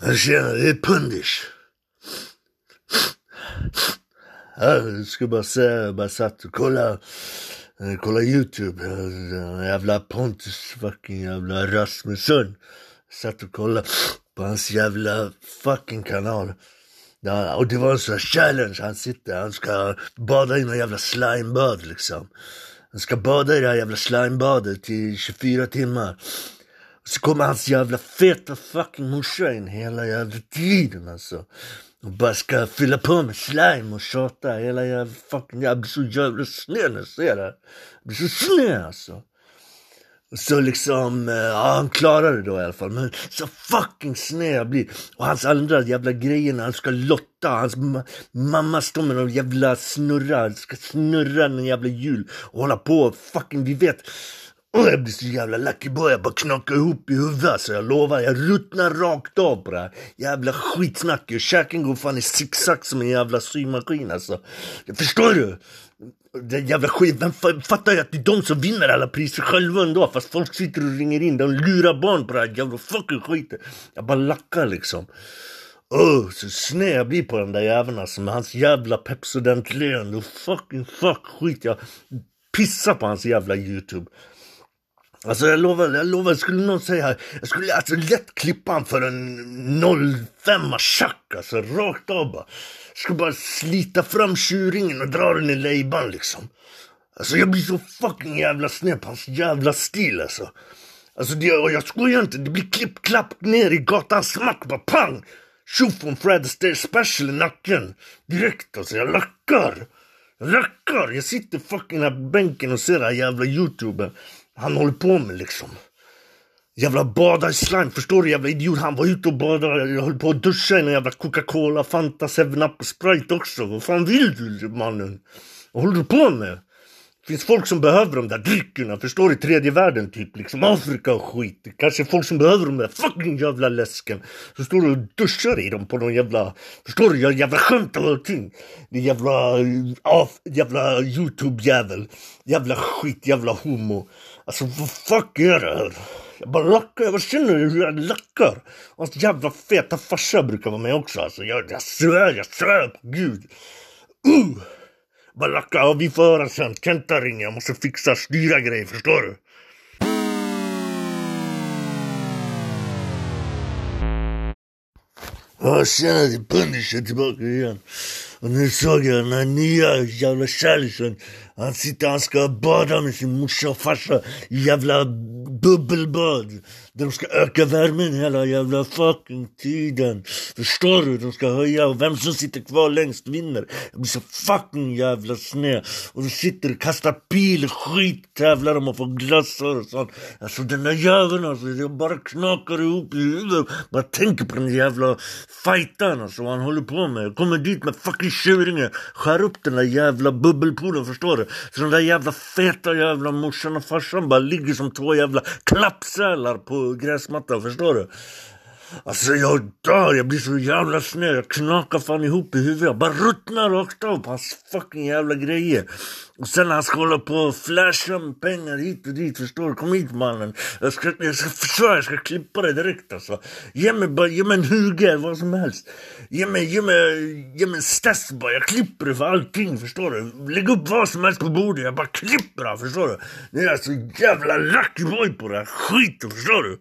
Tjena, det är Pundish. Jag ska bara säga, jag bara satt och kollade, eh, kollade Youtube. Jävla Pontus fucking jävla Rasmusson. Satt och kollade på hans jävla fucking kanal. Ja, och det var en sån här challenge. Han sitter, han ska bada i någon jävla slimebad liksom. Han ska bada i det här jävla slimebadet i 24 timmar. Så kommer hans jävla feta fucking morsa in hela jävla tiden alltså. Och bara ska fylla på med slime och tjata hela jävla fucking... Jag blir så jävla sned när jag ser det. Jag blir så sned alltså. Och så liksom, eh, ja han klarar det då i alla fall. Men så fucking sned jag blir. Och hans andra jävla grejer när han ska lotta. Hans ma mamma står med någon jävla snurra. Ska snurra en jävla hjul. Och hålla på. Fucking, vi vet. Och jag blir så jävla lucky boy, jag bara knakar ihop i huvudet. Så jag lovar, jag ruttnar rakt av på det här jävla skitsnacket. Käken går fan i zigzag som en jävla symaskin alltså. Förstår du? Det jävla skit, vem fattar ju att det är de som vinner alla priser själva ändå fast folk sitter och ringer in, de lurar barn på det här jävla fucking skiten. Jag bara lackar liksom. Oh, så sned jag blir på den där jäveln alltså med hans jävla Pepsodent-leende och fucking fuck skit. Jag pissar på hans jävla youtube. Alltså jag lovar, jag lovar, skulle någon säga, jag skulle alltså lätt klippa han för en 05 tjack alltså, rakt av bara. Jag skulle bara slita fram tjuringen och dra den i lejban liksom. Alltså jag blir så fucking jävla sned på hans jävla stil alltså. Alltså det, och jag skojar inte, det blir klipp, klapp ner i gatan, smack, bara pang! Tjoff från Fred Astaire special i nacken. Direkt alltså, jag lackar. Jag lackar! Jag sitter fucking här på bänken och ser den här jävla youtuben han håller på med liksom. Jävla bada i slime, förstår du jävla idiot? Han var ute och badade, jag höll på att duscha i en jävla Coca-Cola, Fanta, 7-Up och Sprite också. Vad fan vill du mannen? Vad håller du på med? Det finns folk som behöver de där dryckerna, förstår du? Tredje världen typ, liksom Afrika och skit. Kanske folk som behöver de där fucking jävla läsken. Så står du och duschar i dem på någon jävla, förstår du? Jag jävla skämt och allting. Det jävla, av, jävla youtube-jävel. Jävla skit, jävla homo. Alltså vad fuck är det här? Jag bara lackar, jag bara känner hur jag lackar. Hans jävla feta farsa brukar vara med också alltså. Jag, jag svär, jag svär på gud. Uh! Bara lackar, ja, vi får höra sen. Kenta ringer, jag måste fixa, styra grejer, förstår du? Ja, tjena, det är Punisher tillbaka igen. Och nu såg jag den här nya jävla kärleken. Han sitter, han ska bada med sin morsa och farsa i jävla bubbelbad. De ska öka värmen hela jävla fucking tiden. Förstår du? De ska höja och vem som sitter kvar längst vinner. Jag blir så fucking jävla sned. Och de sitter och kastar pil skit, tävlar om att få glassar och sånt. Alltså den där jäveln alltså, jag bara knakar ihop i huvudet. Bara tänker på den jävla fightan alltså, vad han håller på med. Jag kommer dit med fucking Tjuringe, skär upp den där jävla bubbelpoolen, förstår du? Så den där jävla feta jävla morsan och farsan bara ligger som två jävla klappsälar på gräsmattan, förstår du? Alltså jag dör, jag blir så jävla sned. Jag knakar fan ihop i huvudet. Jag bara ruttnar rakt av på hans fucking jävla grejer. Och sen när han ska hålla på och flasha med pengar hit och dit, förstår du? Kom hit mannen. Jag ska, jag ska försvara, jag ska klippa dig direkt alltså. Ge mig bara, ge mig en huge, vad som helst. Ge mig, ge mig, ge mig en stess bara. Jag klipper det för allting, förstår du? Lägg upp vad som helst på bordet, jag bara klipper det, förstår du? Nu är jag så jävla lucky boy på det här skiten, förstår du?